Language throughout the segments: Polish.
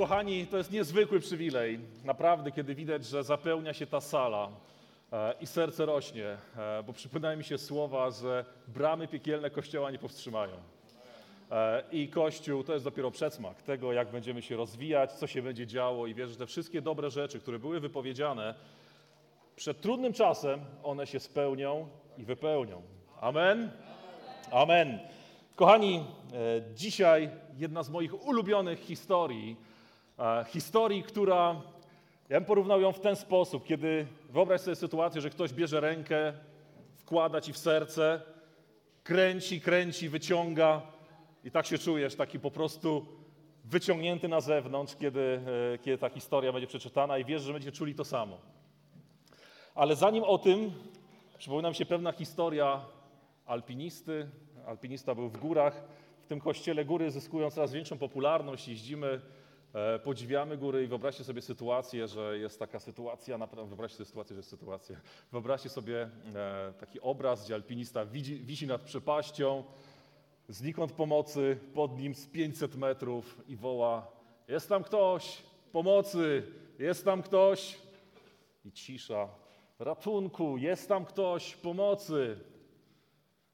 Kochani, to jest niezwykły przywilej, naprawdę, kiedy widać, że zapełnia się ta sala e, i serce rośnie, e, bo przypominają mi się słowa, że bramy piekielne Kościoła nie powstrzymają. E, I Kościół to jest dopiero przedsmak tego, jak będziemy się rozwijać, co się będzie działo i wierzę, że te wszystkie dobre rzeczy, które były wypowiedziane przed trudnym czasem, one się spełnią i wypełnią. Amen? Amen. Kochani, dzisiaj jedna z moich ulubionych historii, historii, która, ja bym porównał ją w ten sposób, kiedy wyobraź sobie sytuację, że ktoś bierze rękę, wkłada ci w serce, kręci, kręci, wyciąga i tak się czujesz, taki po prostu wyciągnięty na zewnątrz, kiedy, e, kiedy ta historia będzie przeczytana i wiesz, że będziecie czuli to samo. Ale zanim o tym, przypomina mi się pewna historia alpinisty. Alpinista był w górach. W tym kościele góry zyskują coraz większą popularność. Jeździmy E, podziwiamy góry i wyobraźcie sobie sytuację, że jest taka sytuacja, wyobraźcie sobie sytuację, że jest sytuacja. Wyobraźcie sobie e, taki obraz, gdzie alpinista widzi, wisi nad przepaścią, znikąd pomocy, pod nim z 500 metrów i woła jest tam ktoś, pomocy, jest tam ktoś. I cisza, ratunku, jest tam ktoś, pomocy.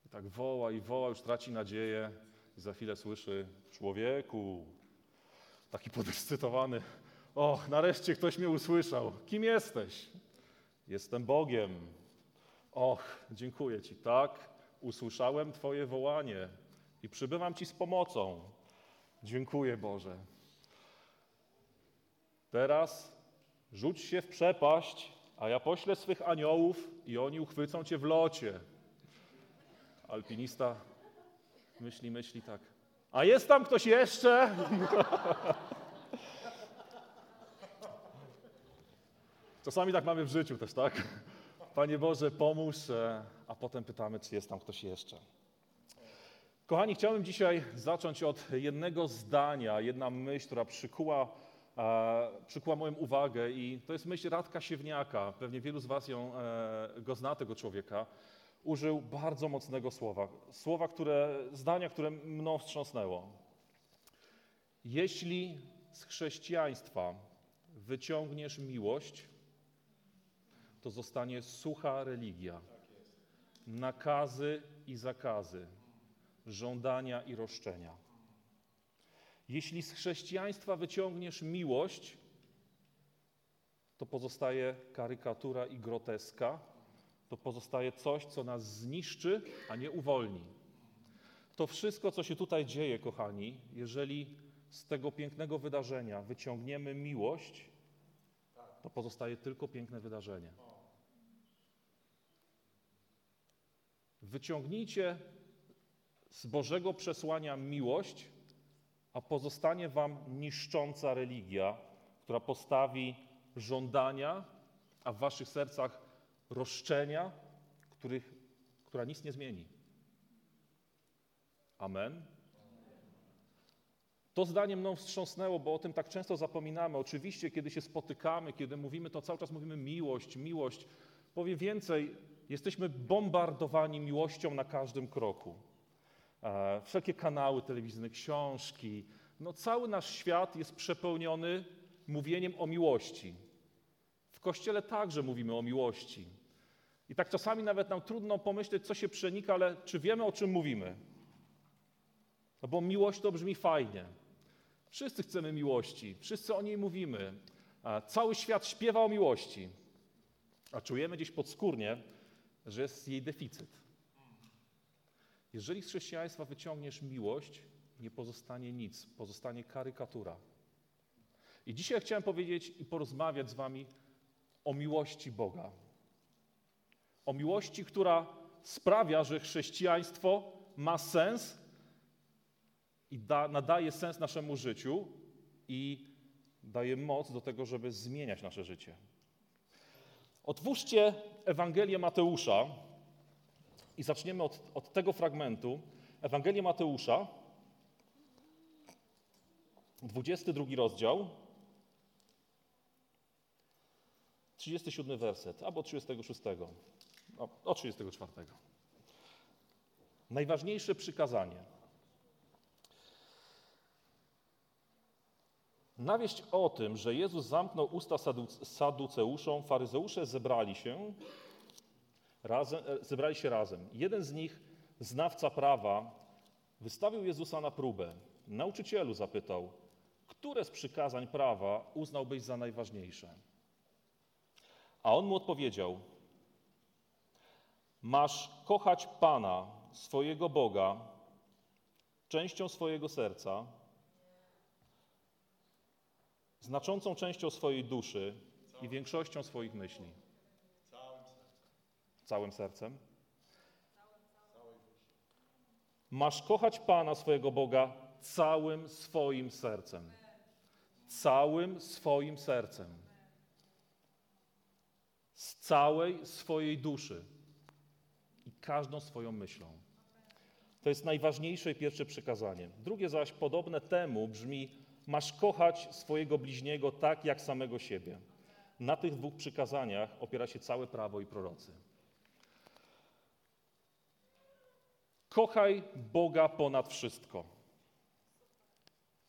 I tak woła i woła, już traci nadzieję i za chwilę słyszy człowieku, taki podekscytowany. O, nareszcie ktoś mnie usłyszał. Kim jesteś? Jestem Bogiem. Och, dziękuję Ci. Tak, usłyszałem Twoje wołanie i przybywam Ci z pomocą. Dziękuję Boże. Teraz rzuć się w przepaść, a ja poślę swych aniołów i oni uchwycą Cię w locie. Alpinista myśli, myśli tak. A jest tam ktoś jeszcze? Czasami tak mamy w życiu też, tak? Panie Boże, pomóż, e, a potem pytamy, czy jest tam ktoś jeszcze. Kochani, chciałbym dzisiaj zacząć od jednego zdania, jedna myśl, która przykuła, e, przykuła moją uwagę i to jest myśl Radka Siewniaka. Pewnie wielu z Was ją, e, go zna, tego człowieka użył bardzo mocnego słowa. Słowa, które, zdania, które mną wstrząsnęło. Jeśli z chrześcijaństwa wyciągniesz miłość, to zostanie sucha religia. Nakazy i zakazy, żądania i roszczenia. Jeśli z chrześcijaństwa wyciągniesz miłość, to pozostaje karykatura i groteska, to pozostaje coś, co nas zniszczy, a nie uwolni. To wszystko, co się tutaj dzieje, kochani, jeżeli z tego pięknego wydarzenia wyciągniemy miłość, to pozostaje tylko piękne wydarzenie. Wyciągnijcie z Bożego przesłania miłość, a pozostanie wam niszcząca religia, która postawi żądania, a w waszych sercach roszczenia, których, która nic nie zmieni. Amen. To zdanie mną wstrząsnęło, bo o tym tak często zapominamy. Oczywiście, kiedy się spotykamy, kiedy mówimy, to cały czas mówimy miłość, miłość. Powiem więcej, jesteśmy bombardowani miłością na każdym kroku. E, wszelkie kanały telewizyjne, książki, no cały nasz świat jest przepełniony mówieniem o miłości. W kościele także mówimy o miłości. I tak czasami nawet nam trudno pomyśleć, co się przenika, ale czy wiemy, o czym mówimy? No bo miłość to brzmi fajnie. Wszyscy chcemy miłości, wszyscy o niej mówimy. Cały świat śpiewa o miłości, a czujemy gdzieś podskórnie, że jest jej deficyt. Jeżeli z chrześcijaństwa wyciągniesz miłość, nie pozostanie nic, pozostanie karykatura. I dzisiaj chciałem powiedzieć i porozmawiać z Wami o miłości Boga o miłości, która sprawia, że chrześcijaństwo ma sens i da, nadaje sens naszemu życiu i daje moc do tego, żeby zmieniać nasze życie. Otwórzcie Ewangelię Mateusza i zaczniemy od, od tego fragmentu. Ewangelię Mateusza, 22 rozdział, 37 werset, albo 36, o, o 34. Najważniejsze przykazanie. Na wieść o tym, że Jezus zamknął usta saduceuszom, faryzeusze zebrali się razem, e, zebrali się razem. Jeden z nich, znawca prawa, wystawił Jezusa na próbę. Nauczycielu zapytał, które z przykazań prawa uznałbyś za najważniejsze? A on mu odpowiedział: Masz kochać Pana, swojego Boga, częścią swojego serca, znaczącą częścią swojej duszy i większością swoich myśli. Całym sercem. Masz kochać Pana, swojego Boga, całym swoim sercem. Całym swoim sercem. Z całej swojej duszy każdą swoją myślą. To jest najważniejsze i pierwsze przykazanie. Drugie zaś, podobne temu, brzmi: Masz kochać swojego bliźniego tak jak samego siebie. Na tych dwóch przykazaniach opiera się całe prawo i prorocy. Kochaj Boga ponad wszystko.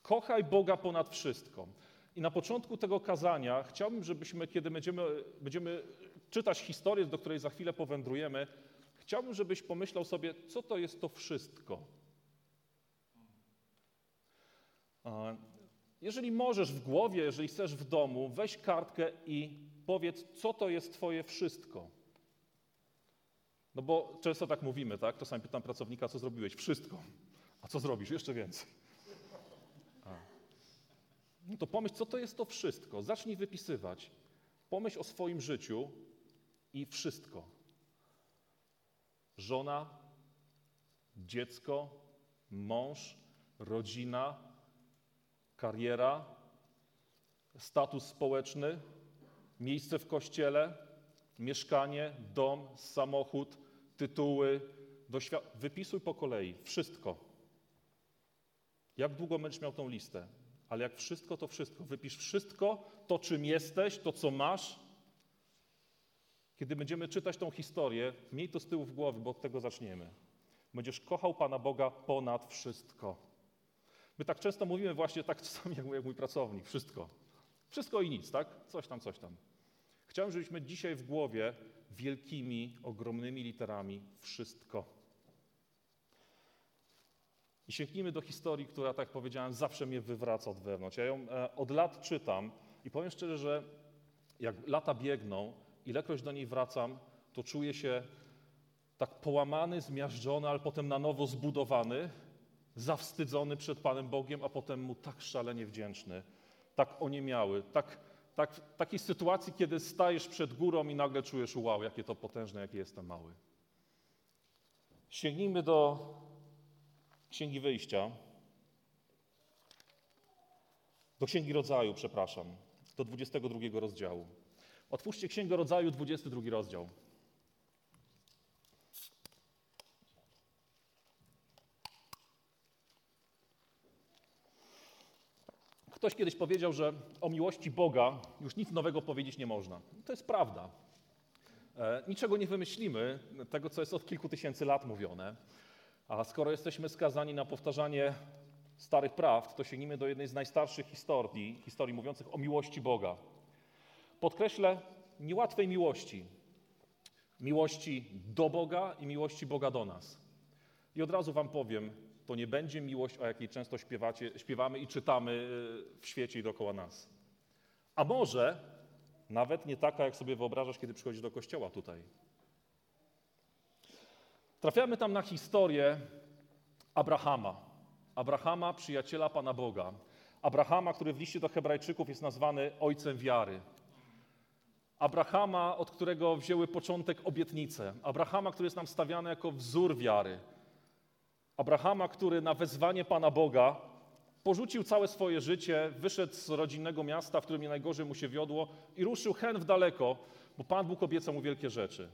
Kochaj Boga ponad wszystko. I na początku tego kazania chciałbym, żebyśmy, kiedy będziemy, będziemy czytać historię, do której za chwilę powędrujemy, chciałbym, żebyś pomyślał sobie, co to jest to wszystko. Jeżeli możesz w głowie, jeżeli chcesz w domu, weź kartkę i powiedz, co to jest Twoje wszystko. No bo często tak mówimy, tak? Czasami pytam pracownika, co zrobiłeś? Wszystko. A co zrobisz? Jeszcze więcej. A. No to pomyśl, co to jest to wszystko. Zacznij wypisywać. Pomyśl o swoim życiu i wszystko. Żona, dziecko, mąż, rodzina, kariera, status społeczny, miejsce w kościele, mieszkanie, dom, samochód, tytuły. Wypisuj po kolei wszystko. Jak długo będziesz miał tą listę? Ale jak wszystko, to wszystko. Wypisz wszystko, to czym jesteś, to co masz. Kiedy będziemy czytać tą historię, miej to z tyłu w głowie, bo od tego zaczniemy. Będziesz kochał Pana Boga ponad wszystko. My tak często mówimy właśnie tak czasami jak mój pracownik, wszystko. Wszystko i nic, tak? Coś tam, coś tam. Chciałem, żebyśmy dzisiaj w głowie wielkimi, ogromnymi literami wszystko. I sięgnijmy do historii, która, tak powiedziałem, zawsze mnie wywraca od wewnątrz. Ja ją e, od lat czytam i powiem szczerze, że jak lata biegną, ilekroć do niej wracam, to czuję się tak połamany, zmiażdżony, ale potem na nowo zbudowany zawstydzony przed Panem Bogiem, a potem Mu tak szalenie wdzięczny, tak oniemiały, tak, tak, takiej sytuacji, kiedy stajesz przed górą i nagle czujesz, wow, jakie to potężne, jaki jestem mały. Sięgnijmy do Księgi Wyjścia, do Księgi Rodzaju, przepraszam, do 22 rozdziału. Otwórzcie Księgę Rodzaju, 22 rozdział. Ktoś kiedyś powiedział, że o miłości Boga już nic nowego powiedzieć nie można. To jest prawda. E, niczego nie wymyślimy, tego co jest od kilku tysięcy lat mówione. A skoro jesteśmy skazani na powtarzanie starych prawd, to sięgnijmy do jednej z najstarszych historii, historii mówiących o miłości Boga. Podkreślę niełatwej miłości. Miłości do Boga i miłości Boga do nas. I od razu Wam powiem, to nie będzie miłość, o jakiej często śpiewacie, śpiewamy i czytamy y, w świecie i dookoła nas. A może nawet nie taka, jak sobie wyobrażasz, kiedy przychodzisz do kościoła tutaj. Trafiamy tam na historię Abrahama. Abrahama, przyjaciela Pana Boga. Abrahama, który w liście do Hebrajczyków jest nazwany ojcem wiary. Abrahama, od którego wzięły początek obietnice. Abrahama, który jest nam stawiany jako wzór wiary. Abrahama, który na wezwanie Pana Boga porzucił całe swoje życie, wyszedł z rodzinnego miasta, w którym nie najgorzej mu się wiodło i ruszył hen w daleko, bo Pan Bóg obiecał mu wielkie rzeczy.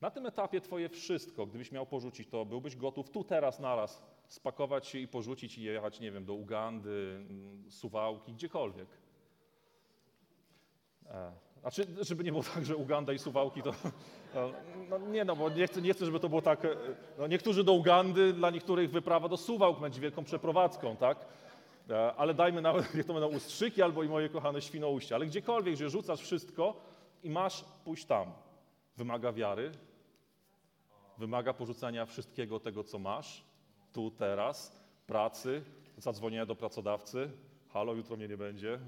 Na tym etapie Twoje wszystko, gdybyś miał porzucić to, byłbyś gotów tu, teraz, naraz spakować się i porzucić i jechać, nie wiem, do Ugandy, mm, Suwałki, gdziekolwiek. E, znaczy, żeby nie było tak, że Uganda i Suwałki to... No, no nie no, bo nie chcę, nie chcę, żeby to było tak... e, No, niektórzy do Ugandy, dla niektórych wyprawa do Suwałk będzie wielką przeprowadzką, tak? E, Ale dajmy nawet, niech to będą ustrzyki albo i moje kochane Świnoujście. Ale gdziekolwiek, że rzucasz wszystko i masz pójść tam. Wymaga wiary, wymaga porzucenia wszystkiego tego, co masz, tu, teraz, pracy, zadzwonienia do pracodawcy. Halo, jutro mnie nie będzie.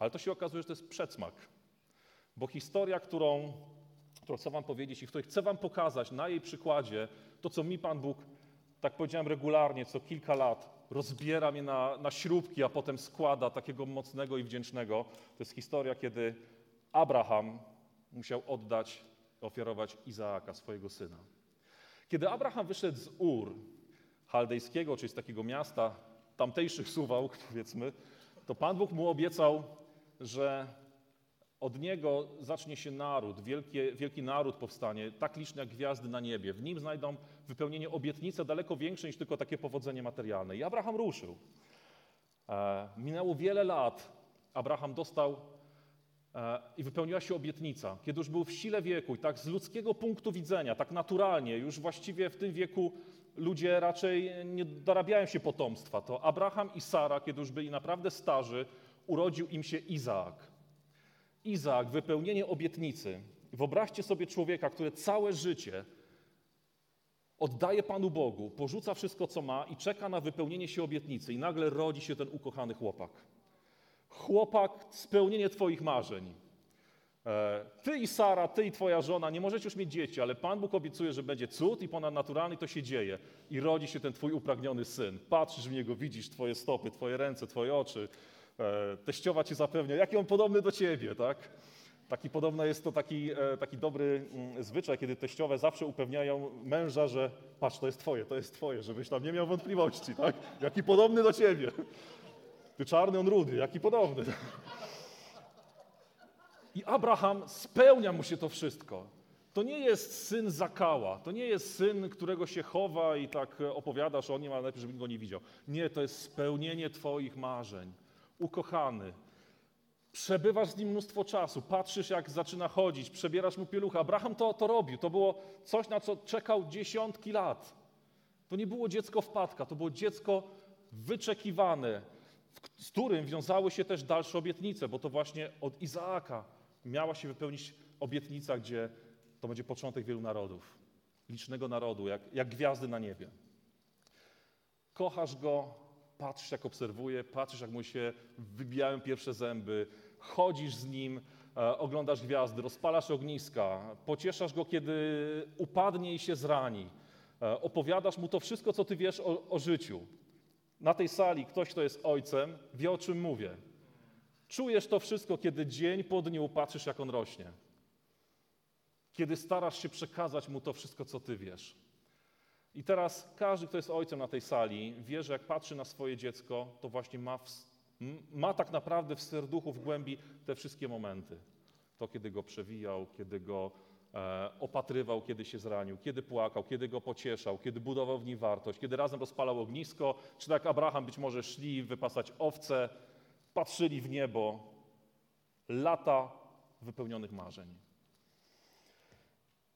Ale to się okazuje, że to jest przedsmak. Bo historia, którą, którą chcę wam powiedzieć i której chcę wam pokazać na jej przykładzie, to co mi Pan Bóg, tak powiedziałem regularnie, co kilka lat rozbiera mnie na, na śrubki, a potem składa takiego mocnego i wdzięcznego. To jest historia, kiedy Abraham musiał oddać, ofiarować Izaaka, swojego syna. Kiedy Abraham wyszedł z Ur chaldejskiego, czyli z takiego miasta, tamtejszych Suwałk, powiedzmy, to Pan Bóg mu obiecał, że od niego zacznie się naród, wielkie, wielki naród powstanie, tak liczny jak gwiazdy na niebie. W nim znajdą wypełnienie obietnice daleko większe niż tylko takie powodzenie materialne. I Abraham ruszył. E, minęło wiele lat. Abraham dostał e, i wypełniła się obietnica, kiedy już był w sile wieku i tak z ludzkiego punktu widzenia, tak naturalnie, już właściwie w tym wieku ludzie raczej nie dorabiają się potomstwa. To Abraham i Sara, kiedy już byli naprawdę starzy, urodził im się Izaak. Izaak, wypełnienie obietnicy. Wyobraźcie sobie człowieka, który całe życie oddaje Panu Bogu, porzuca wszystko, co ma i czeka na wypełnienie się obietnicy. I nagle rodzi się ten ukochany chłopak. Chłopak, spełnienie Twoich marzeń. E, Ty i Sara, ty i twoja żona nie możecie już mieć dzieci, ale Pan Bóg obiecuje, że będzie cud i ponadnaturalny to się dzieje. I rodzi się ten twój upragniony syn. Patrzysz w niego, widzisz twoje stopy, twoje ręce, twoje oczy. E, Teściowa ci zapewnia, jaki on podobny do ciebie, tak? Taki podobno jest to taki, e, taki dobry mm, zwyczaj, kiedy teściowe zawsze upewniają męża, że patrz, to jest twoje, to jest twoje, żebyś tam nie miał wątpliwości, tak? Jaki podobny do ciebie. Ty czarny, on rudy, jaki podobny. I Abraham spełnia mu się to wszystko. To nie jest syn zakała, to nie jest syn, którego się chowa i tak opowiadasz o nim, ale najpierw, żeby go nie widział. Nie, to jest spełnienie Twoich marzeń. Ukochany. Przebywasz z nim mnóstwo czasu, patrzysz jak zaczyna chodzić, przebierasz mu pieluchę. Abraham to, to robił. To było coś, na co czekał dziesiątki lat. To nie było dziecko wpadka, to było dziecko wyczekiwane, z którym wiązały się też dalsze obietnice, bo to właśnie od Izaaka miała się wypełnić obietnica, gdzie to będzie początek wielu narodów, licznego narodu, jak, jak gwiazdy na niebie. Kochasz go, patrzysz jak obserwuje, patrzysz jak mu się wybijają pierwsze zęby, chodzisz z nim, e, oglądasz gwiazdy, rozpalasz ogniska, pocieszasz go, kiedy upadnie i się zrani. E, opowiadasz mu to wszystko, co ty wiesz o, o życiu. Na tej sali ktoś, kto jest ojcem, wie o czym mówię. Czujesz to wszystko, kiedy dzień po dniu patrzysz, jak on rośnie. Kiedy starasz się przekazać mu to wszystko, co ty wiesz. I teraz każdy, kto jest ojcem na tej sali, wie, że jak patrzy na swoje dziecko, to właśnie ma, w, ma tak naprawdę w serduchu, w głębi te wszystkie momenty. To, kiedy go przewijał, kiedy go e, opatrywał, kiedy się zranił, kiedy płakał, kiedy go pocieszał, kiedy budował w nim wartość, kiedy razem rozpalał ognisko, czy tak Abraham być może szli wypasać owce, patrzyli w niebo. Lata wypełnionych marzeń.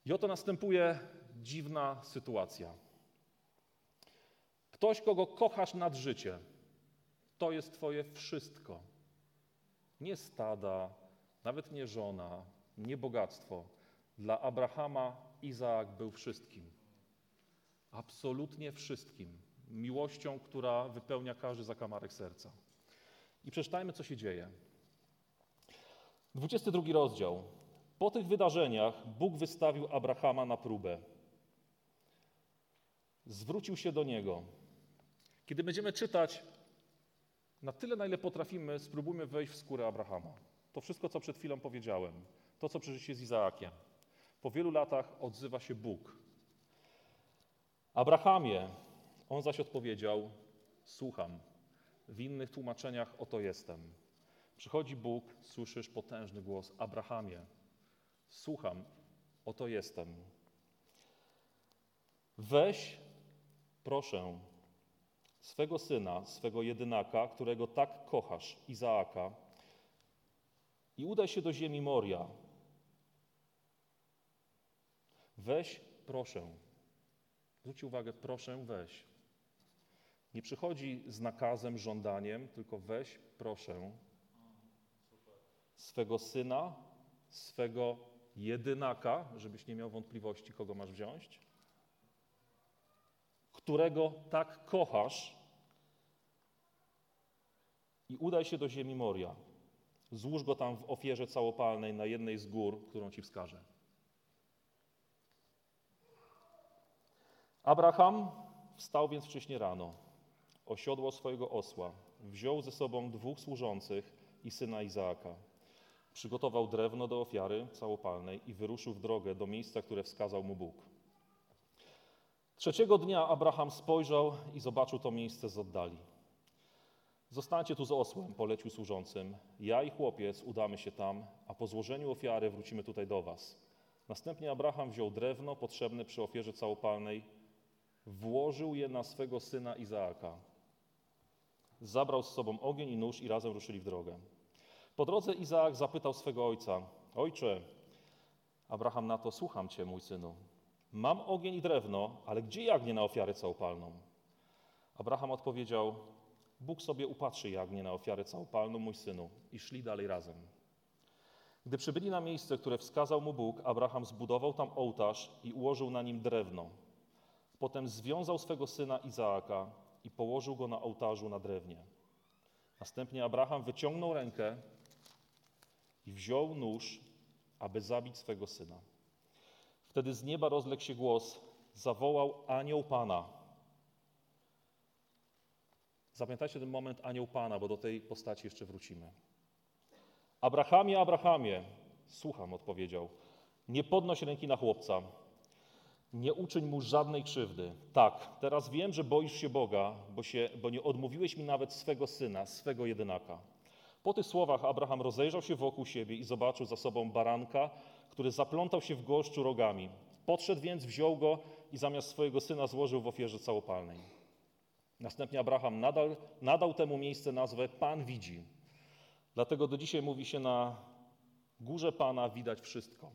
I oto następuje dziwna sytuacja. Ktoś, kogo kochasz nad życie, to jest Twoje wszystko. Nie stada, nawet nie żona, nie bogactwo. Dla Abrahama Izaak był wszystkim. Absolutnie wszystkim. Miłością, która wypełnia każdy zakamarek serca. I przeczytajmy, co się dzieje. 22 rozdział. Po tych wydarzeniach Bóg wystawił Abrahama na próbę. Zwrócił się do niego. Kiedy będziemy czytać, na tyle, na ile potrafimy, spróbujmy wejść w skórę Abrahama. To wszystko, co przed chwilą powiedziałem, to, co przeżyliście z Izaakiem. Po wielu latach odzywa się Bóg. Abrahamie, on zaś odpowiedział: Słucham. W innych tłumaczeniach oto jestem. Przychodzi Bóg, słyszysz potężny głos: Abrahamie, słucham, oto jestem. Weź, proszę, swego syna, swego jedynaka, którego tak kochasz, Izaaka, i udaj się do ziemi Moria. Weź, proszę. Zwróćcie uwagę, proszę, weź. Nie przychodzi z nakazem, żądaniem, tylko weź, proszę, swego syna, swego jedynaka, żebyś nie miał wątpliwości, kogo masz wziąć, którego tak kochasz i udaj się do ziemi Moria. Złóż go tam w ofierze całopalnej na jednej z gór, którą ci wskażę. Abraham wstał więc wcześnie rano, osiodło swojego osła, wziął ze sobą dwóch służących i syna Izaaka. Przygotował drewno do ofiary całopalnej i wyruszył w drogę do miejsca, które wskazał mu Bóg. Trzeciego dnia Abraham spojrzał i zobaczył to miejsce z oddali. Zostańcie tu z osłem, polecił służącym. Ja i chłopiec udamy się tam, a po złożeniu ofiary wrócimy tutaj do was. Następnie Abraham wziął drewno potrzebne przy ofierze całopalnej, włożył je na swego syna Izaaka. Zabrał z sobą ogień i nóż i razem ruszyli w drogę. Po drodze Izaak zapytał swego ojca: Ojcze, Abraham na to: Słucham cię, mój synu. Mam ogień i drewno, ale gdzie jagnię na ofiarę całopalną? Abraham odpowiedział: Bóg sobie upatrzy jagnię na ofiarę całopalną, mój synu. I szli dalej razem. Gdy przybyli na miejsce, które wskazał mu Bóg, Abraham zbudował tam ołtarz i ułożył na nim drewno. Potem związał swego syna Izaaka i położył go na ołtarzu na drewnie. Następnie Abraham wyciągnął rękę i wziął nóż, aby zabić swego syna. Wtedy z nieba rozległ się głos: Zawołał anioł Pana. Zapamiętajcie ten moment anioł Pana, bo do tej postaci jeszcze wrócimy. Abrahamie, Abrahamie, słucham, odpowiedział. Nie podnoś ręki na chłopca. Nie uczyń mu żadnej krzywdy. Tak, teraz wiem, że boisz się Boga, bo, się, bo nie odmówiłeś mi nawet swego syna, swego jedynaka. Po tych słowach Abraham rozejrzał się wokół siebie i zobaczył za sobą baranka, który zaplątał się w goszczu rogami. Podszedł więc, wziął go i zamiast swojego syna złożył w ofierze całopalnej. Następnie Abraham nadal, nadał temu miejsce nazwę Pan widzi. Dlatego do dzisiaj mówi się na górze Pana widać wszystko.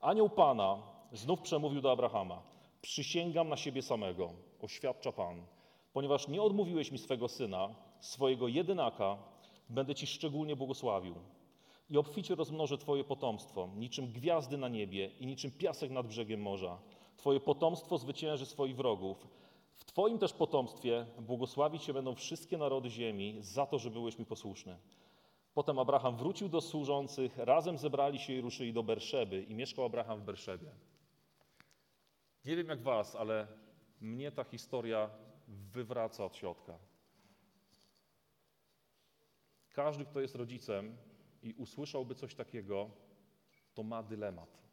Anioł Pana znów przemówił do Abrahama: Przysięgam na siebie samego, oświadcza Pan, ponieważ nie odmówiłeś mi swego syna, swojego jedynaka, będę ci szczególnie błogosławił. I obficie rozmnożę Twoje potomstwo, niczym gwiazdy na niebie i niczym piasek nad brzegiem morza. Twoje potomstwo zwycięży swoich wrogów. W Twoim też potomstwie błogosławić się będą wszystkie narody ziemi za to, że byłeś mi posłuszny. Potem Abraham wrócił do służących, razem zebrali się i ruszyli do Berszeby i mieszkał Abraham w Berszebie. Nie wiem jak was, ale mnie ta historia wywraca od środka. Każdy, kto jest rodzicem i usłyszałby coś takiego, to ma dylemat.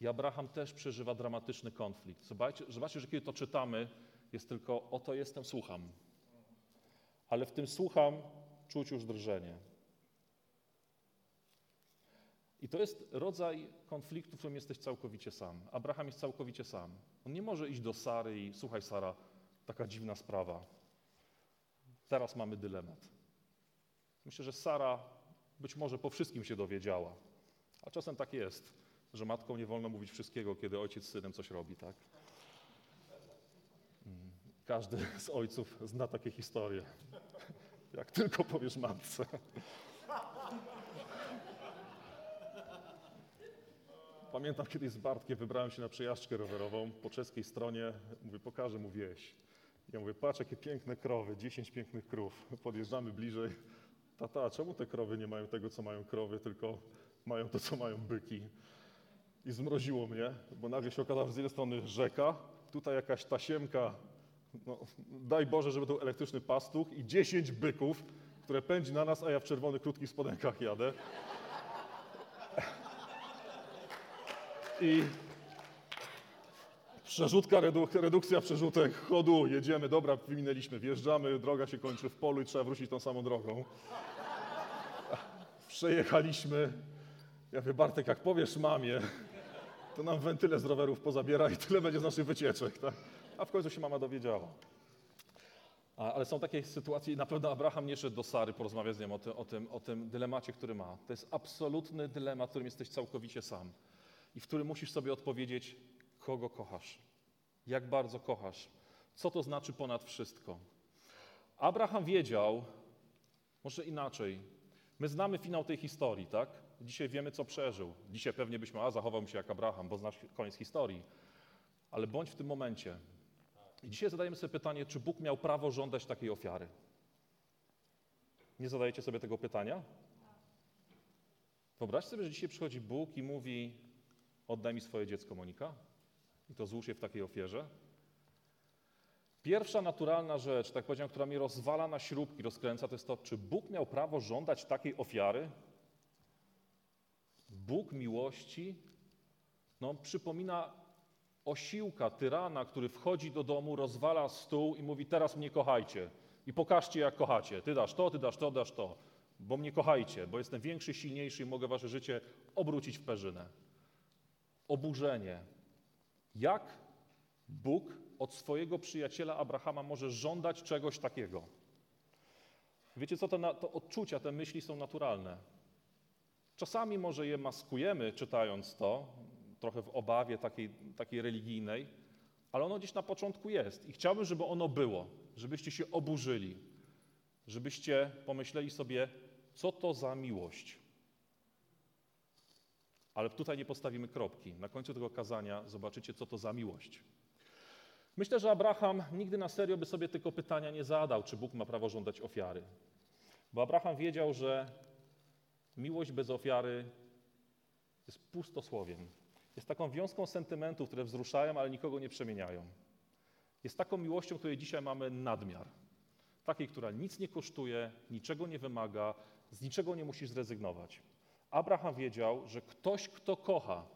I Abraham też przeżywa dramatyczny konflikt. Zobaczcie, zobaczcie, że kiedy to czytamy, jest tylko oto jestem, słucham. Ale w tym słucham czuć już drżenie. I to jest rodzaj konfliktu, w którym jesteś całkowicie sam. Abraham jest całkowicie sam. On nie może iść do Sary i słuchaj, Sara, taka dziwna sprawa. Teraz mamy dylemat. Myślę, że Sara być może po wszystkim się dowiedziała. A czasem tak jest, że matką nie wolno mówić wszystkiego, kiedy ojciec z synem coś robi, tak? Mm, każdy z ojców zna takie historie. Jak tylko powiesz matce. Pamiętam kiedyś z Bartkiem wybrałem się na przejażdżkę rowerową po czeskiej stronie. Mówię, pokażę mu wieś. Ja mówię, patrz jakie piękne krowy, 10 pięknych krów. Podjeżdżamy bliżej. Tata, czemu te krowy nie mają tego, co mają krowy, tylko mają to, co mają byki? I zmroziło mnie, bo nagle się okazało, że z jednej strony rzeka, tutaj jakaś tasiemka, no, daj Boże, żeby był elektryczny pastuch i 10 byków, które pędzi na nas, a ja w czerwonych, krótkich spodenkach jadę. I Przerzutka, reduk, redukcja, przerzutek, chodu, jedziemy, dobra, wyminęliśmy, wjeżdżamy, droga się kończy w polu i trzeba wrócić tą samą drogą. Przejechaliśmy. Ja Bartek, jak powiesz mamie, to nam wentyle z rowerów pozabiera i tyle będzie z naszych wycieczek. Tak? A w końcu się mama dowiedziała. A, ale są takie sytuacje i na pewno Abraham nie szedł do Sary porozmawiać z nią o tym, o, tym, o tym dylemacie, który ma. To jest absolutny dylemat, w którym jesteś całkowicie sam i w którym musisz sobie odpowiedzieć, kogo kochasz, jak bardzo kochasz, co to znaczy ponad wszystko. Abraham wiedział, może inaczej, my znamy finał tej historii, tak? Dzisiaj wiemy, co przeżył. Dzisiaj pewnie byśmy, a zachował się jak Abraham, bo znasz koniec historii. Ale bądź w tym momencie. I dzisiaj zadajemy sobie pytanie, czy Bóg miał prawo żądać takiej ofiary? Nie zadajecie sobie tego pytania? Wyobraźcie sobie, że dzisiaj przychodzi Bóg i mówi: Oddaj mi swoje dziecko, Monika, i to złóż je w takiej ofierze. Pierwsza naturalna rzecz, tak powiedziałem, która mnie rozwala na śrubki, rozkręca, to jest to, czy Bóg miał prawo żądać takiej ofiary? Bóg miłości no, przypomina osiłka, tyrana, który wchodzi do domu, rozwala stół i mówi: Teraz mnie kochajcie i pokażcie, jak kochacie. Ty dasz to, ty dasz to, dasz to, bo mnie kochajcie, bo jestem większy, silniejszy i mogę wasze życie obrócić w perzynę. Oburzenie. Jak Bóg od swojego przyjaciela Abrahama może żądać czegoś takiego? Wiecie co, to, to odczucia, te myśli są naturalne. Czasami może je maskujemy, czytając to, trochę w obawie takiej, takiej religijnej, ale ono gdzieś na początku jest. I chciałbym, żeby ono było, żebyście się oburzyli, żebyście pomyśleli sobie, co to za miłość. Ale tutaj nie postawimy kropki. Na końcu tego kazania zobaczycie, co to za miłość. Myślę, że Abraham nigdy na serio by sobie tylko pytania nie zadał, czy Bóg ma prawo żądać ofiary. Bo Abraham wiedział, że miłość bez ofiary jest pustosłowiem. Jest taką wiązką sentymentów, które wzruszają, ale nikogo nie przemieniają. Jest taką miłością, której dzisiaj mamy nadmiar. Takiej, która nic nie kosztuje, niczego nie wymaga, z niczego nie musisz zrezygnować. Abraham wiedział, że ktoś, kto kocha,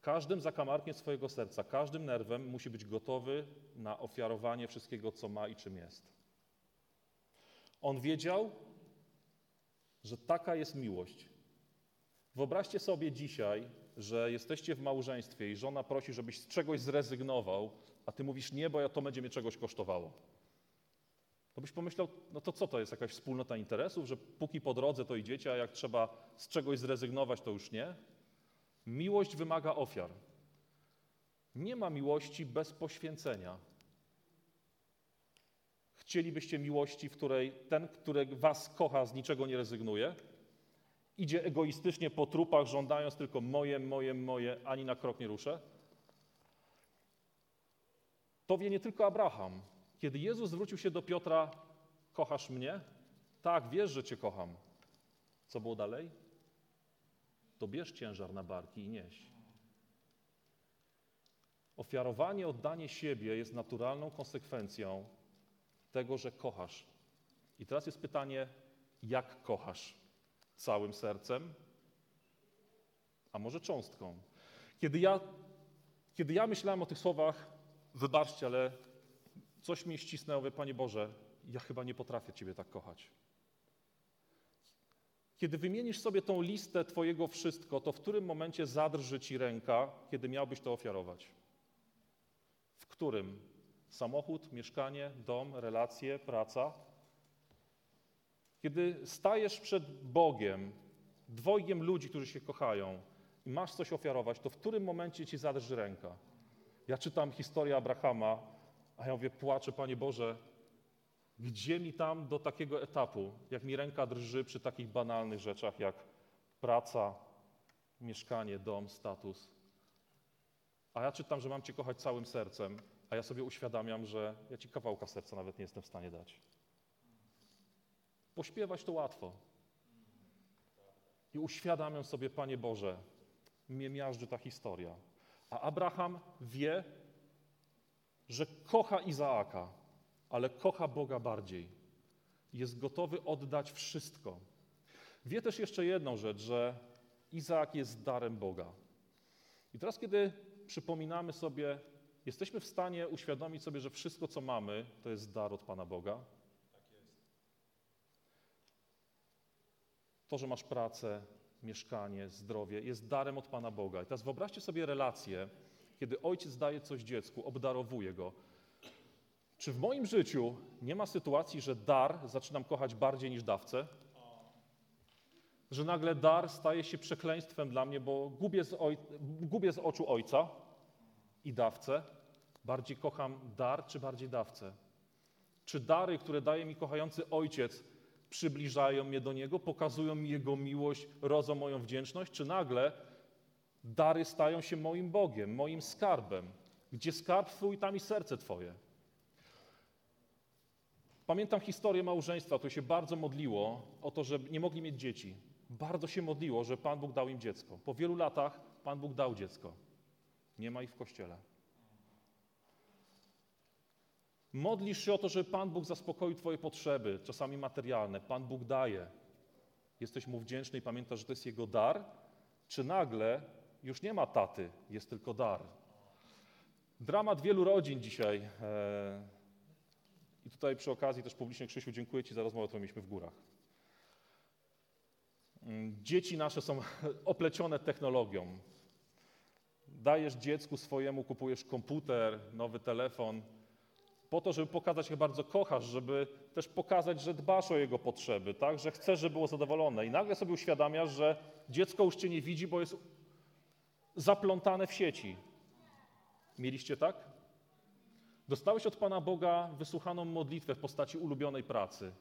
każdym zakamarkiem swojego serca, każdym nerwem musi być gotowy na ofiarowanie wszystkiego, co ma i czym jest. On wiedział, że taka jest miłość. Wyobraźcie sobie dzisiaj, że jesteście w małżeństwie i żona prosi, żebyś z czegoś zrezygnował, a ty mówisz nie, bo ja to będzie mnie czegoś kosztowało. To byś pomyślał, no to co to jest, jakaś wspólnota interesów, że póki po drodze to idziecie, a jak trzeba z czegoś zrezygnować, to już nie? Miłość wymaga ofiar. Nie ma miłości bez poświęcenia. Chcielibyście miłości, w której ten, który was kocha, z niczego nie rezygnuje? Idzie egoistycznie po trupach, żądając tylko moje, moje, moje, ani na krok nie ruszę? To wie nie tylko Abraham. Kiedy Jezus zwrócił się do Piotra, kochasz mnie? Tak, wiesz, że cię kocham. Co było dalej? To bierz ciężar na barki i nieś. Ofiarowanie, oddanie siebie jest naturalną konsekwencją tego, że kochasz. I teraz jest pytanie, jak kochasz? Całym sercem? A może cząstką? Kiedy ja, kiedy ja myślałem o tych słowach, wybaczcie, ale coś mi ścisnęło, mówię, Panie Boże, ja chyba nie potrafię Ciebie tak kochać. Kiedy wymienisz sobie tą listę Twojego wszystko, to w którym momencie zadrży Ci ręka, kiedy miałbyś to ofiarować? W którym? Samochód, mieszkanie, dom, relacje, praca? Kiedy stajesz przed Bogiem, dwojgiem ludzi, którzy się kochają i masz coś ofiarować, to w którym momencie Ci zadrży ręka? Ja czytam historię Abrahama, a ja mówię, płaczę, Panie Boże, gdzie mi tam do takiego etapu, jak mi ręka drży przy takich banalnych rzeczach jak praca, mieszkanie, dom, status. A ja czytam, że mam Cię kochać całym sercem, a ja sobie uświadamiam, że ja Ci kawałka serca nawet nie jestem w stanie dać. Pośpiewać to łatwo. I uświadamiam sobie, Panie Boże, mnie miażdży ta historia. A Abraham wie, że kocha Izaaka, ale kocha Boga bardziej. Jest gotowy oddać wszystko. Wie też jeszcze jedną rzecz, że Izaak jest darem Boga. I teraz, kiedy przypominamy sobie, jesteśmy w stanie uświadomić sobie, że wszystko, co mamy, to jest dar od Pana Boga? To, że masz pracę, mieszkanie, zdrowie, jest darem od Pana Boga. I teraz wyobraźcie sobie relację, kiedy ojciec daje coś dziecku, obdarowuje go. Czy w moim życiu nie ma sytuacji, że dar zaczynam kochać bardziej niż dawcę? Że nagle dar staje się przekleństwem dla mnie, bo gubię z, oj... gubię z oczu ojca i dawcę. Bardziej kocham dar, czy bardziej dawcę? Czy dary, które daje mi kochający ojciec, przybliżają mnie do niego, pokazują mi jego miłość, rodzą moją wdzięczność, czy nagle dary stają się moim Bogiem, moim skarbem? Gdzie skarb twój, tam i serce twoje. Pamiętam historię małżeństwa, które się bardzo modliło o to, że nie mogli mieć dzieci. Bardzo się modliło, że Pan Bóg dał im dziecko. Po wielu latach Pan Bóg dał dziecko. Nie ma ich w kościele. Modlisz się o to, żeby Pan Bóg zaspokoił Twoje potrzeby, czasami materialne. Pan Bóg daje. Jesteś Mu wdzięczny i pamiętasz, że to jest Jego dar? Czy nagle już nie ma taty, jest tylko dar? Dramat wielu rodzin dzisiaj. E, I tutaj przy okazji też publicznie, Krzysiu, dziękuję Ci za rozmowę, którą mieliśmy w górach. Mm, dzieci nasze są oplecione technologią. Dajesz dziecku swojemu, kupujesz komputer, nowy telefon, po to, żeby pokazać, jak bardzo kochasz, żeby też pokazać, że dbasz o jego potrzeby, tak? że chcesz, żeby było zadowolone. I nagle sobie uświadamiasz, że dziecko już cię nie widzi, bo jest zaplątane w sieci. Mieliście tak? Dostałeś od Pana Boga wysłuchaną modlitwę w postaci ulubionej pracy.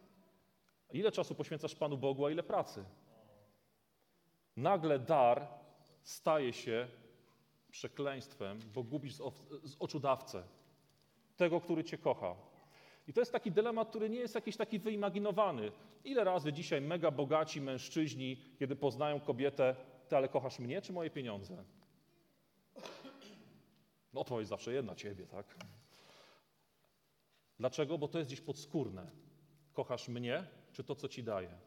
Ile czasu poświęcasz Panu Bogu, a ile pracy? Nagle dar staje się przekleństwem, bo gubisz z oczu dawcę tego, który Cię kocha. I to jest taki dylemat, który nie jest jakiś taki wyimaginowany. Ile razy dzisiaj mega bogaci mężczyźni, kiedy poznają kobietę, ty ale kochasz mnie czy moje pieniądze? No jest zawsze jedna ciebie, tak? Dlaczego? Bo to jest gdzieś podskórne. Kochasz mnie czy to, co ci daję?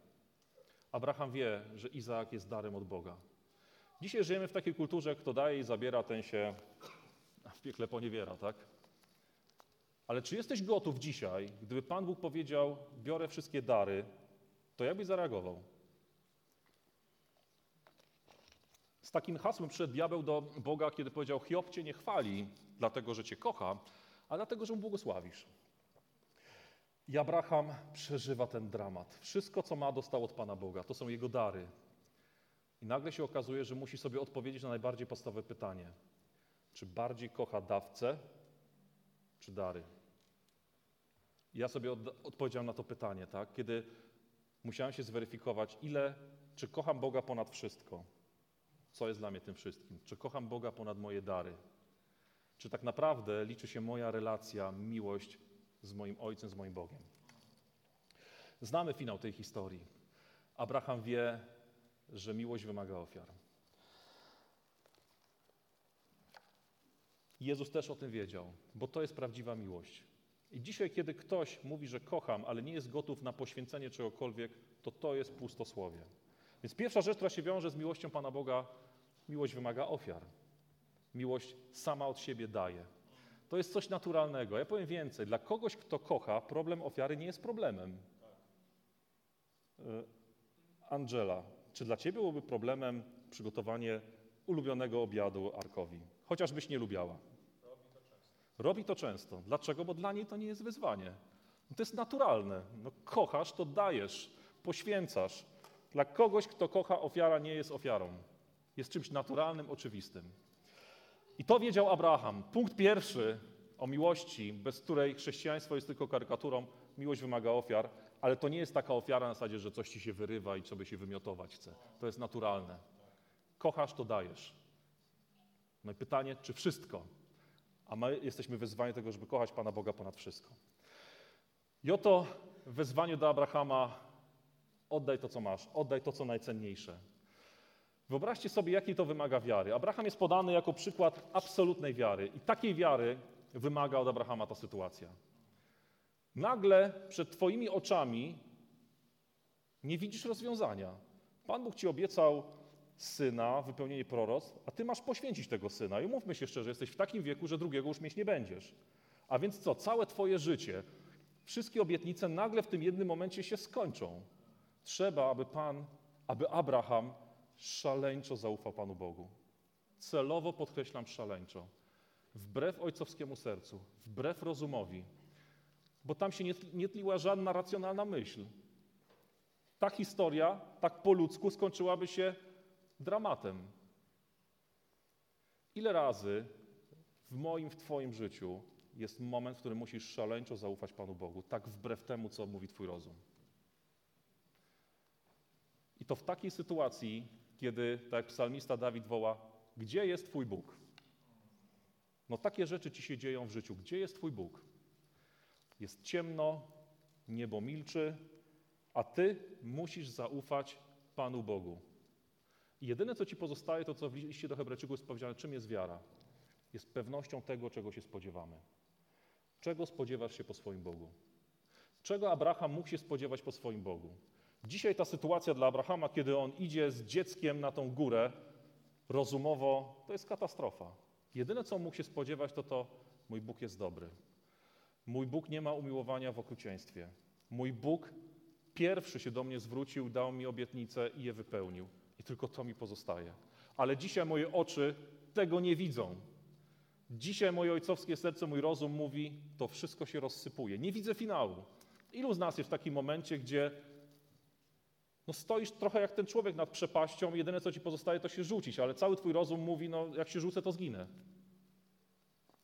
Abraham wie, że Izaak jest darem od Boga. Dzisiaj żyjemy w takiej kulturze, kto daje i zabiera, ten się w piekle poniewiera, tak? Ale czy jesteś gotów dzisiaj, gdyby Pan Bóg powiedział, biorę wszystkie dary, to jak byś zareagował? Z takim hasłem przyszedł diabeł do Boga, kiedy powiedział, Hiob cię nie chwali, dlatego, że cię kocha, a dlatego, że mu błogosławisz. I Abraham przeżywa ten dramat. Wszystko, co ma, dostał od Pana Boga. To są jego dary. I nagle się okazuje, że musi sobie odpowiedzieć na najbardziej podstawowe pytanie. Czy bardziej kocha dawcę, czy dary? ja sobie od, odpowiedziałem na to pytanie, tak? Kiedy musiałem się zweryfikować, ile, czy kocham Boga ponad wszystko, co jest dla mnie tym wszystkim, czy kocham Boga ponad moje dary, czy tak naprawdę liczy się moja relacja, miłość z moim Ojcem, z moim Bogiem. Znamy finał tej historii. Abraham wie, że miłość wymaga ofiar. Jezus też o tym wiedział, bo to jest prawdziwa miłość. I dzisiaj, kiedy ktoś mówi, że kocham, ale nie jest gotów na poświęcenie czegokolwiek, to to jest pustosłowie. Więc pierwsza rzecz, która się wiąże z miłością Pana Boga, miłość wymaga ofiar. Miłość sama od siebie daje. To jest coś naturalnego. Ja powiem więcej. Dla kogoś, kto kocha, problem ofiary nie jest problemem. E, Angela, czy dla ciebie byłoby problemem przygotowanie ulubionego obiadu Arkowi? Chociażbyś nie lubiała. Robi to często. Dlaczego? Bo dla niej to nie jest wyzwanie. No to jest naturalne. No, kochasz, to dajesz, poświęcasz. Dla kogoś, kto kocha, ofiara nie jest ofiarą. Jest czymś naturalnym, oczywistym. I to wiedział Abraham. Punkt pierwszy o miłości, bez której chrześcijaństwo jest tylko karykaturą. Miłość wymaga ofiar, ale to nie jest taka ofiara na zasadzie, że coś ci się wyrywa i sobie się wymiotować chce. To jest naturalne. Kochasz, to dajesz. No i pytanie, czy wszystko? a my jesteśmy wezwani tego, żeby kochać Pana Boga ponad wszystko. I oto wezwanie do Abrahama: oddaj to, co masz, oddaj to, co najcenniejsze. Wyobraźcie sobie, jakiej to wymaga wiary. Abraham jest podany jako przykład absolutnej wiary, i takiej wiary wymaga od Abrahama ta sytuacja. Nagle przed Twoimi oczami nie widzisz rozwiązania. Pan Bóg Ci obiecał syna, wypełnienie proroc, a ty masz poświęcić tego syna. I mówmy się szczerze, jesteś w takim wieku, że drugiego już mieć nie będziesz. A więc co? Całe twoje życie, wszystkie obietnice nagle w tym jednym momencie się skończą. Trzeba, aby Pan, aby Abraham szaleńczo zaufał Panu Bogu. Celowo podkreślam szaleńczo. Wbrew ojcowskiemu sercu, wbrew rozumowi, bo tam się nie, nie tliła żadna racjonalna myśl. Ta historia, tak po ludzku, skończyłaby się dramatem. Ile razy w moim, w Twoim życiu jest moment, w którym musisz szaleńczo zaufać Panu Bogu, tak wbrew temu, co mówi Twój rozum? I to w takiej sytuacji, kiedy, tak jak psalmista Dawid woła, gdzie jest Twój Bóg? No takie rzeczy ci się dzieją w życiu. Gdzie jest Twój Bóg? Jest ciemno, niebo milczy, a Ty musisz zaufać Panu Bogu. I jedyne, co Ci pozostaje, to co w liście do Hebrajczyków jest powiedziane, czym jest wiara. Jest pewnością tego, czego się spodziewamy. Czego spodziewasz się po swoim Bogu? Czego Abraham mógł się spodziewać po swoim Bogu? Dzisiaj ta sytuacja dla Abrahama, kiedy on idzie z dzieckiem na tą górę, rozumowo, to jest katastrofa. Jedyne, co mógł się spodziewać, to to, mój Bóg jest dobry. Mój Bóg nie ma umiłowania w okrucieństwie. Mój Bóg pierwszy się do mnie zwrócił, dał mi obietnicę i je wypełnił. I tylko to mi pozostaje. Ale dzisiaj moje oczy tego nie widzą. Dzisiaj moje ojcowskie serce, mój rozum mówi, to wszystko się rozsypuje. Nie widzę finału. Ilu z nas jest w takim momencie, gdzie no stoisz trochę jak ten człowiek nad przepaścią, jedyne co ci pozostaje to się rzucić, ale cały twój rozum mówi, no jak się rzucę to zginę.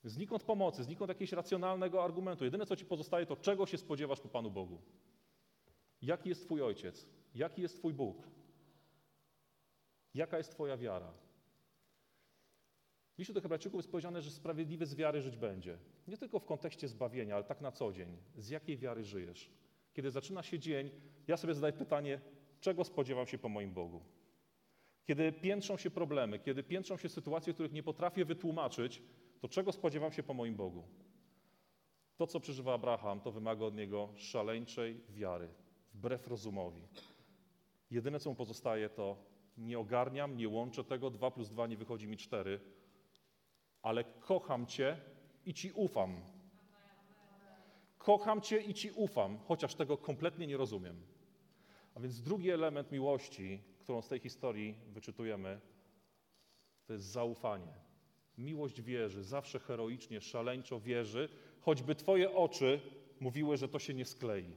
Znikąd pomocy, znikąd jakiegoś racjonalnego argumentu. Jedyne co ci pozostaje to czego się spodziewasz po Panu Bogu. Jaki jest twój ojciec? Jaki jest twój Bóg? Jaka jest twoja wiara? W liście do Hebrajczyków jest powiedziane, że sprawiedliwy z wiary żyć będzie. Nie tylko w kontekście zbawienia, ale tak na co dzień. Z jakiej wiary żyjesz? Kiedy zaczyna się dzień, ja sobie zadaję pytanie, czego spodziewam się po moim Bogu? Kiedy piętrzą się problemy, kiedy piętrzą się sytuacje, których nie potrafię wytłumaczyć, to czego spodziewam się po moim Bogu? To, co przeżywa Abraham, to wymaga od niego szaleńczej wiary, wbrew rozumowi. Jedyne, co mu pozostaje, to nie ogarniam, nie łączę tego, dwa plus dwa nie wychodzi mi cztery, ale kocham Cię i Ci ufam. Kocham Cię i Ci ufam, chociaż tego kompletnie nie rozumiem. A więc drugi element miłości, którą z tej historii wyczytujemy, to jest zaufanie. Miłość wierzy, zawsze heroicznie, szaleńczo wierzy, choćby Twoje oczy mówiły, że to się nie sklei.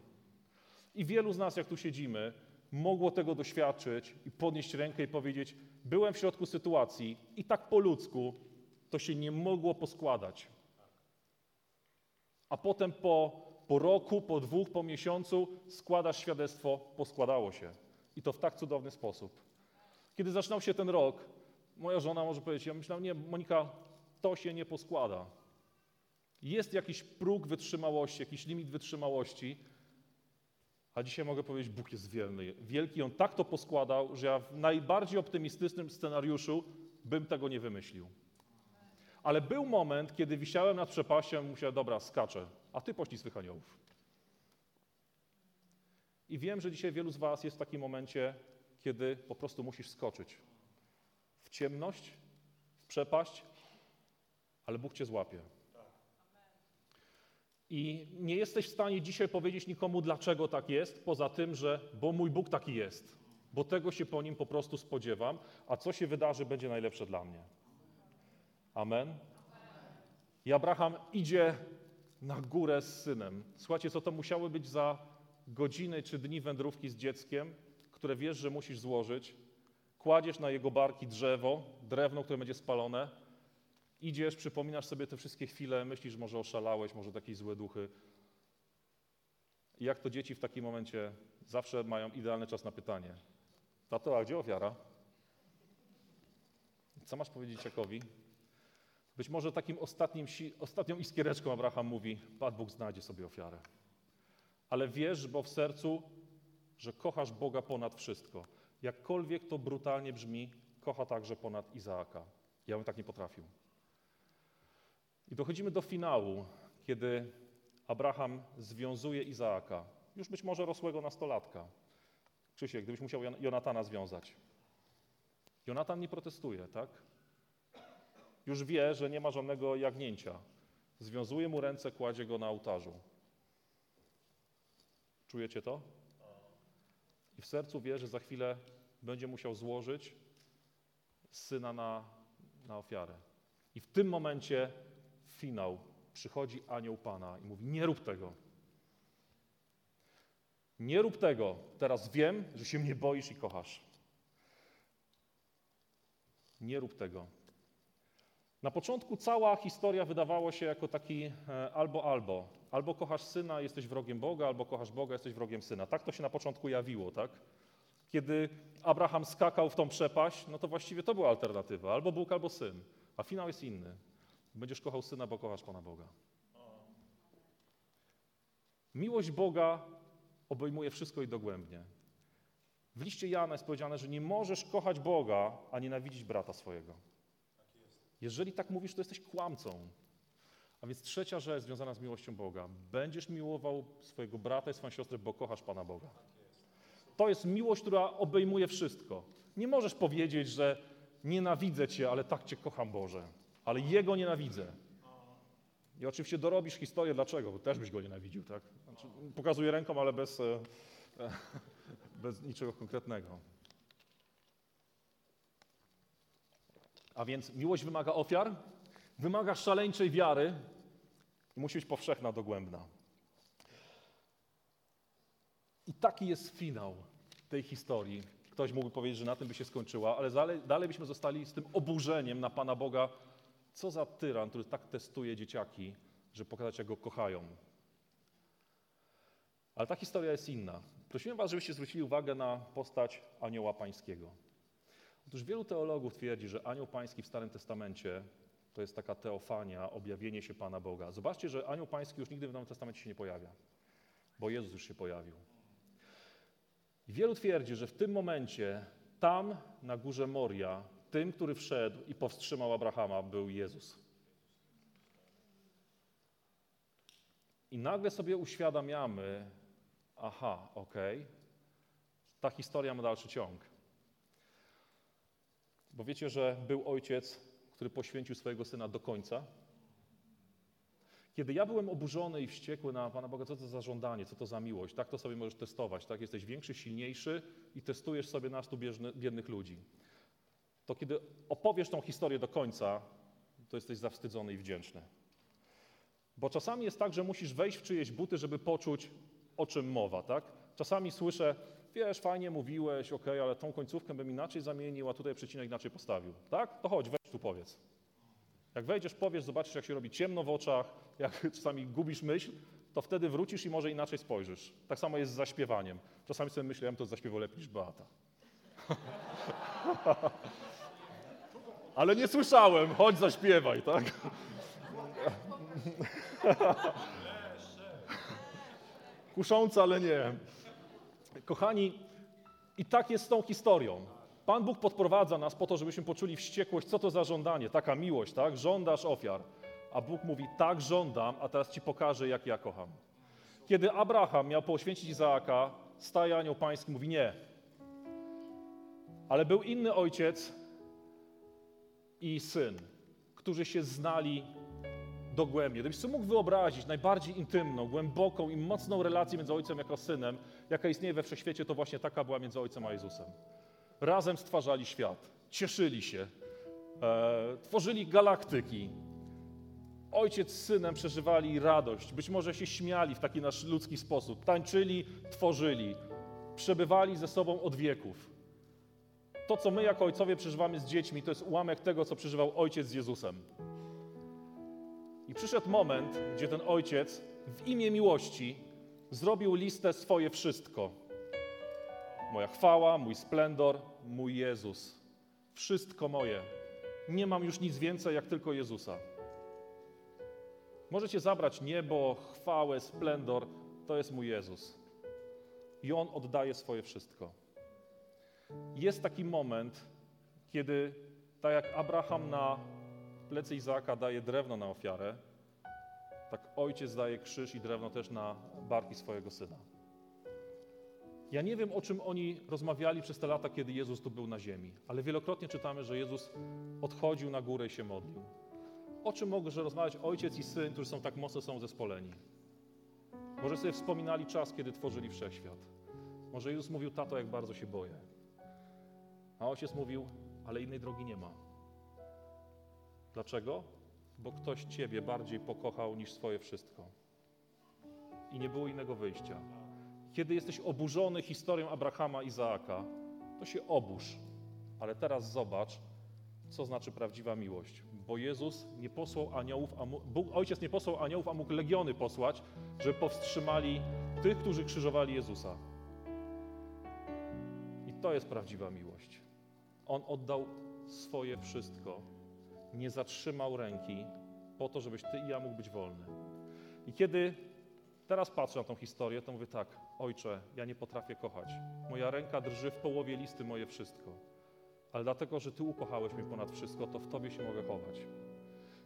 I wielu z nas, jak tu siedzimy, mogło tego doświadczyć i podnieść rękę i powiedzieć: Byłem w środku sytuacji i tak po ludzku to się nie mogło poskładać. A potem po, po roku, po dwóch, po miesiącu składasz świadectwo, poskładało się. I to w tak cudowny sposób. Kiedy zaczynał się ten rok, moja żona może powiedzieć, ja myślałam, nie, Monika, to się nie poskłada. Jest jakiś próg wytrzymałości, jakiś limit wytrzymałości, a dzisiaj mogę powiedzieć, Bóg jest wielny, wielki. On tak to poskładał, że ja w najbardziej optymistycznym scenariuszu bym tego nie wymyślił. Ale był moment, kiedy wisiałem nad przepaścią i musiałem, dobra, skaczę, a ty poślij swych aniołów. I wiem, że dzisiaj wielu z was jest w takim momencie, kiedy po prostu musisz skoczyć. W ciemność, w przepaść, ale Bóg cię złapie. I nie jesteś w stanie dzisiaj powiedzieć nikomu, dlaczego tak jest, poza tym, że bo mój Bóg taki jest, bo tego się po nim po prostu spodziewam, a co się wydarzy, będzie najlepsze dla mnie. Amen. I Abraham idzie na górę z synem. Słuchajcie, co to musiały być za godziny czy dni wędrówki z dzieckiem, które wiesz, że musisz złożyć. Kładziesz na jego barki drzewo, drewno, które będzie spalone. Idziesz, przypominasz sobie te wszystkie chwile, myślisz, może oszalałeś, może jakieś złe duchy. I jak to dzieci w takim momencie zawsze mają idealny czas na pytanie. Tato, a gdzie ofiara? Co masz powiedzieć Jakowi? Być może takim ostatnim, ostatnią iskiereczką Abraham mówi, Pan Bóg znajdzie sobie ofiarę. Ale wiesz, bo w sercu, że kochasz Boga ponad wszystko. Jakkolwiek to brutalnie brzmi, kocha także ponad Izaaka. Ja bym tak nie potrafił. I dochodzimy do finału, kiedy Abraham związuje Izaaka, już być może rosłego nastolatka. Krzysiek, gdybyś musiał Jonatana związać. Jonatan nie protestuje, tak? Już wie, że nie ma żadnego jagnięcia. Związuje mu ręce, kładzie go na ołtarzu. Czujecie to? I w sercu wie, że za chwilę będzie musiał złożyć syna na, na ofiarę. I w tym momencie, finał, przychodzi anioł Pana i mówi: Nie rób tego. Nie rób tego. Teraz wiem, że się mnie boisz i kochasz. Nie rób tego. Na początku cała historia wydawała się jako taki e, albo albo. Albo kochasz syna, jesteś wrogiem Boga, albo kochasz Boga, jesteś wrogiem syna. Tak to się na początku jawiło, tak? Kiedy Abraham skakał w tą przepaść, no to właściwie to była alternatywa. Albo Bóg, albo syn. A finał jest inny. Będziesz kochał syna, bo kochasz Pana Boga. Miłość Boga obejmuje wszystko i dogłębnie. W liście Jana jest powiedziane, że nie możesz kochać Boga, a nienawidzić brata swojego. Jeżeli tak mówisz, to jesteś kłamcą. A więc trzecia rzecz związana z miłością Boga. Będziesz miłował swojego brata i swoją siostrę, bo kochasz Pana Boga. To jest miłość, która obejmuje wszystko. Nie możesz powiedzieć, że nienawidzę Cię, ale tak Cię kocham Boże. Ale Jego nienawidzę. I oczywiście dorobisz historię, dlaczego, bo też byś Go nienawidził, tak? Znaczy, pokazuję ręką, ale bez, e, bez niczego konkretnego. A więc miłość wymaga ofiar, wymaga szaleńczej wiary i musi być powszechna, dogłębna. I taki jest finał tej historii. Ktoś mógłby powiedzieć, że na tym by się skończyła, ale dalej, dalej byśmy zostali z tym oburzeniem na Pana Boga. Co za tyran, który tak testuje dzieciaki, że pokazać, jak go kochają. Ale ta historia jest inna. Prosiłem Was, żebyście zwrócili uwagę na postać anioła pańskiego. Otóż wielu teologów twierdzi, że anioł pański w Starym Testamencie to jest taka teofania, objawienie się Pana Boga. Zobaczcie, że anioł pański już nigdy w Nowym Testamencie się nie pojawia, bo Jezus już się pojawił. I wielu twierdzi, że w tym momencie, tam na górze Moria, tym, który wszedł i powstrzymał Abrahama, był Jezus. I nagle sobie uświadamiamy, aha, okej, okay, ta historia ma dalszy ciąg. Bo wiecie, że był ojciec, który poświęcił swojego syna do końca. Kiedy ja byłem oburzony i wściekły na Pana Boga, co to za żądanie, co to za miłość, tak to sobie możesz testować, tak? Jesteś większy, silniejszy i testujesz sobie nas tu biednych ludzi. To kiedy opowiesz tą historię do końca, to jesteś zawstydzony i wdzięczny. Bo czasami jest tak, że musisz wejść w czyjeś buty, żeby poczuć, o czym mowa, tak? Czasami słyszę, wiesz, fajnie mówiłeś, ok, ale tą końcówkę bym inaczej zamienił, a tutaj przecinek inaczej postawił. Tak? To chodź, weź tu powiedz. Jak wejdziesz, powiesz, zobaczysz, jak się robi ciemno w oczach, jak czasami gubisz myśl, to wtedy wrócisz i może inaczej spojrzysz. Tak samo jest z zaśpiewaniem. Czasami sobie myślałem, to zaśpiewał lepiej niż Beata. ale nie słyszałem, chodź zaśpiewaj, tak? Kuszące, ale nie. Kochani, i tak jest z tą historią. Pan Bóg podprowadza nas po to, żebyśmy poczuli wściekłość, co to za żądanie, taka miłość, tak? Żądasz ofiar. A Bóg mówi, tak żądam, a teraz ci pokażę, jak ja kocham. Kiedy Abraham miał poświęcić Izaaka, staje anioł pański, mówi nie. Ale był inny ojciec i syn, którzy się znali dogłębnie. Gdybyś sobie mógł wyobrazić najbardziej intymną, głęboką i mocną relację między ojcem jako synem, jaka istnieje we wszechświecie, to właśnie taka była między ojcem a Jezusem. Razem stwarzali świat, cieszyli się, e, tworzyli galaktyki. Ojciec z synem przeżywali radość, być może się śmiali w taki nasz ludzki sposób, tańczyli, tworzyli, przebywali ze sobą od wieków. To, co my jako ojcowie przeżywamy z dziećmi, to jest ułamek tego, co przeżywał ojciec z Jezusem. I przyszedł moment, gdzie ten ojciec w imię miłości zrobił listę swoje wszystko. Moja chwała, mój splendor, mój Jezus. Wszystko moje. Nie mam już nic więcej, jak tylko Jezusa. Możecie zabrać niebo, chwałę, splendor. To jest mój Jezus. I On oddaje swoje wszystko. Jest taki moment, kiedy, tak jak Abraham na plecy Izaaka daje drewno na ofiarę, tak ojciec daje krzyż i drewno też na barki swojego syna. Ja nie wiem, o czym oni rozmawiali przez te lata, kiedy Jezus tu był na ziemi, ale wielokrotnie czytamy, że Jezus odchodził na górę i się modlił. O czym może rozmawiać ojciec i syn, którzy są tak mocno są zespoleni? Może sobie wspominali czas, kiedy tworzyli wszechświat. Może Jezus mówił, tato, jak bardzo się boję. A ojciec mówił, ale innej drogi nie ma. Dlaczego? Bo ktoś ciebie bardziej pokochał niż swoje wszystko. I nie było innego wyjścia. Kiedy jesteś oburzony historią Abrahama i Izaaka, to się obórz. Ale teraz zobacz, co znaczy prawdziwa miłość. Bo Jezus nie posłał aniołów, a Bóg, Ojciec nie posłał aniołów, a mógł legiony posłać, żeby powstrzymali tych, którzy krzyżowali Jezusa. I to jest prawdziwa miłość. On oddał swoje wszystko. Nie zatrzymał ręki po to, żebyś ty i ja mógł być wolny. I kiedy teraz patrzę na tą historię, to mówię tak, ojcze, ja nie potrafię kochać. Moja ręka drży w połowie listy moje wszystko. Ale dlatego, że Ty ukochałeś mnie ponad wszystko, to w Tobie się mogę chować.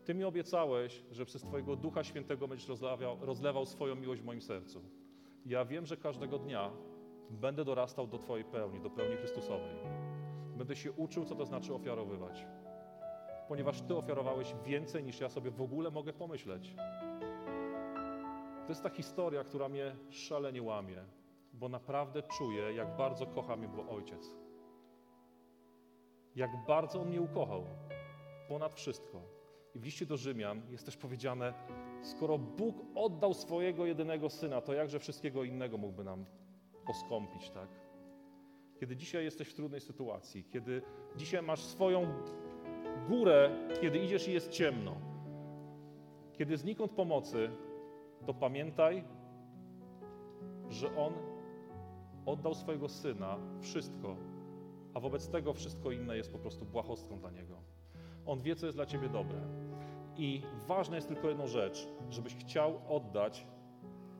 Ty mi obiecałeś, że przez Twojego Ducha Świętego będziesz rozlewał, rozlewał swoją miłość w moim sercu. Ja wiem, że każdego dnia będę dorastał do Twojej pełni, do pełni Chrystusowej. Będę się uczył, co to znaczy ofiarowywać. Ponieważ Ty ofiarowałeś więcej, niż ja sobie w ogóle mogę pomyśleć. To jest ta historia, która mnie szalenie łamie, bo naprawdę czuję, jak bardzo kocha mnie był Ojciec. Jak bardzo On mnie ukochał. Ponad wszystko. I w liście do Rzymian jest też powiedziane, skoro Bóg oddał swojego jedynego Syna, to jakże wszystkiego innego mógłby nam poskąpić, tak? Kiedy dzisiaj jesteś w trudnej sytuacji, kiedy dzisiaj masz swoją górę, kiedy idziesz i jest ciemno, kiedy znikąd pomocy, to pamiętaj, że On oddał swojego Syna wszystko, a wobec tego wszystko inne jest po prostu błahostką dla Niego. On wie, co jest dla Ciebie dobre. I ważna jest tylko jedna rzecz, żebyś chciał oddać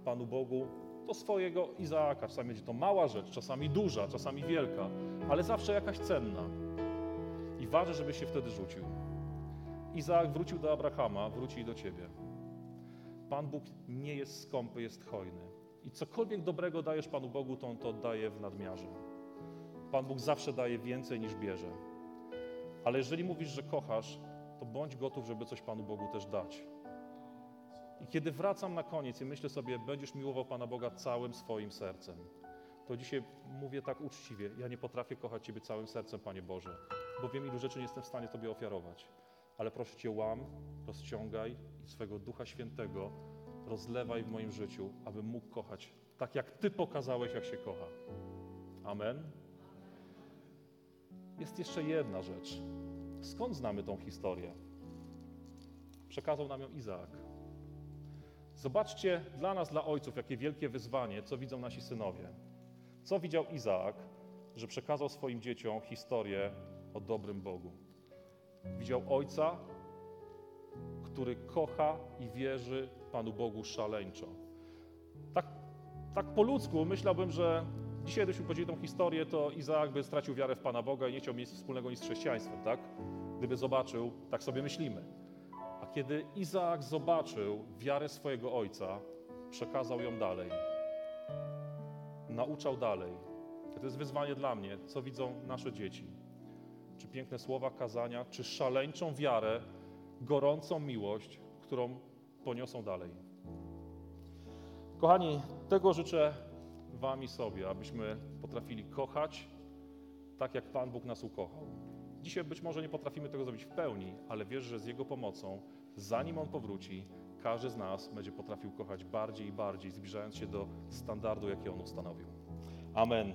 Panu Bogu to swojego Izaaka. Czasami będzie to mała rzecz, czasami duża, czasami wielka, ale zawsze jakaś cenna. I ważne, się wtedy rzucił. Izaak wrócił do Abrahama, wróci i do Ciebie. Pan Bóg nie jest skąpy, jest hojny. I cokolwiek dobrego dajesz Panu Bogu, to On to daje w nadmiarze. Pan Bóg zawsze daje więcej niż bierze. Ale jeżeli mówisz, że kochasz, to bądź gotów, żeby coś Panu Bogu też dać. I kiedy wracam na koniec i myślę sobie, będziesz miłował Pana Boga całym swoim sercem, to dzisiaj mówię tak uczciwie, ja nie potrafię kochać Ciebie całym sercem, Panie Boże, bo wiem, ilu rzeczy nie jestem w stanie Tobie ofiarować. Ale proszę Cię, łam, rozciągaj i swego Ducha Świętego rozlewaj w moim życiu, abym mógł kochać tak, jak Ty pokazałeś, jak się kocha. Amen. Jest jeszcze jedna rzecz. Skąd znamy tą historię? Przekazał nam ją Izaak. Zobaczcie dla nas, dla ojców, jakie wielkie wyzwanie, co widzą nasi synowie. Co widział Izaak, że przekazał swoim dzieciom historię o dobrym Bogu. Widział ojca, który kocha i wierzy Panu Bogu szaleńczo. Tak, tak po ludzku myślałbym, że dzisiaj, gdybyśmy powiedzieli tą historię, to Izaak by stracił wiarę w Pana Boga i nie chciał mieć wspólnego nic z chrześcijaństwem, tak? Gdyby zobaczył, tak sobie myślimy. A kiedy Izaak zobaczył wiarę swojego ojca, przekazał ją dalej. Nauczał dalej. To jest wyzwanie dla mnie, co widzą nasze dzieci. Czy piękne słowa kazania, czy szaleńczą wiarę, gorącą miłość, którą poniosą dalej. Kochani, tego życzę Wam i sobie, abyśmy potrafili kochać tak, jak Pan Bóg nas ukochał. Dzisiaj być może nie potrafimy tego zrobić w pełni, ale wierzę, że z Jego pomocą, zanim On powróci, każdy z nas będzie potrafił kochać bardziej i bardziej, zbliżając się do standardu, jaki On ustanowił. Amen.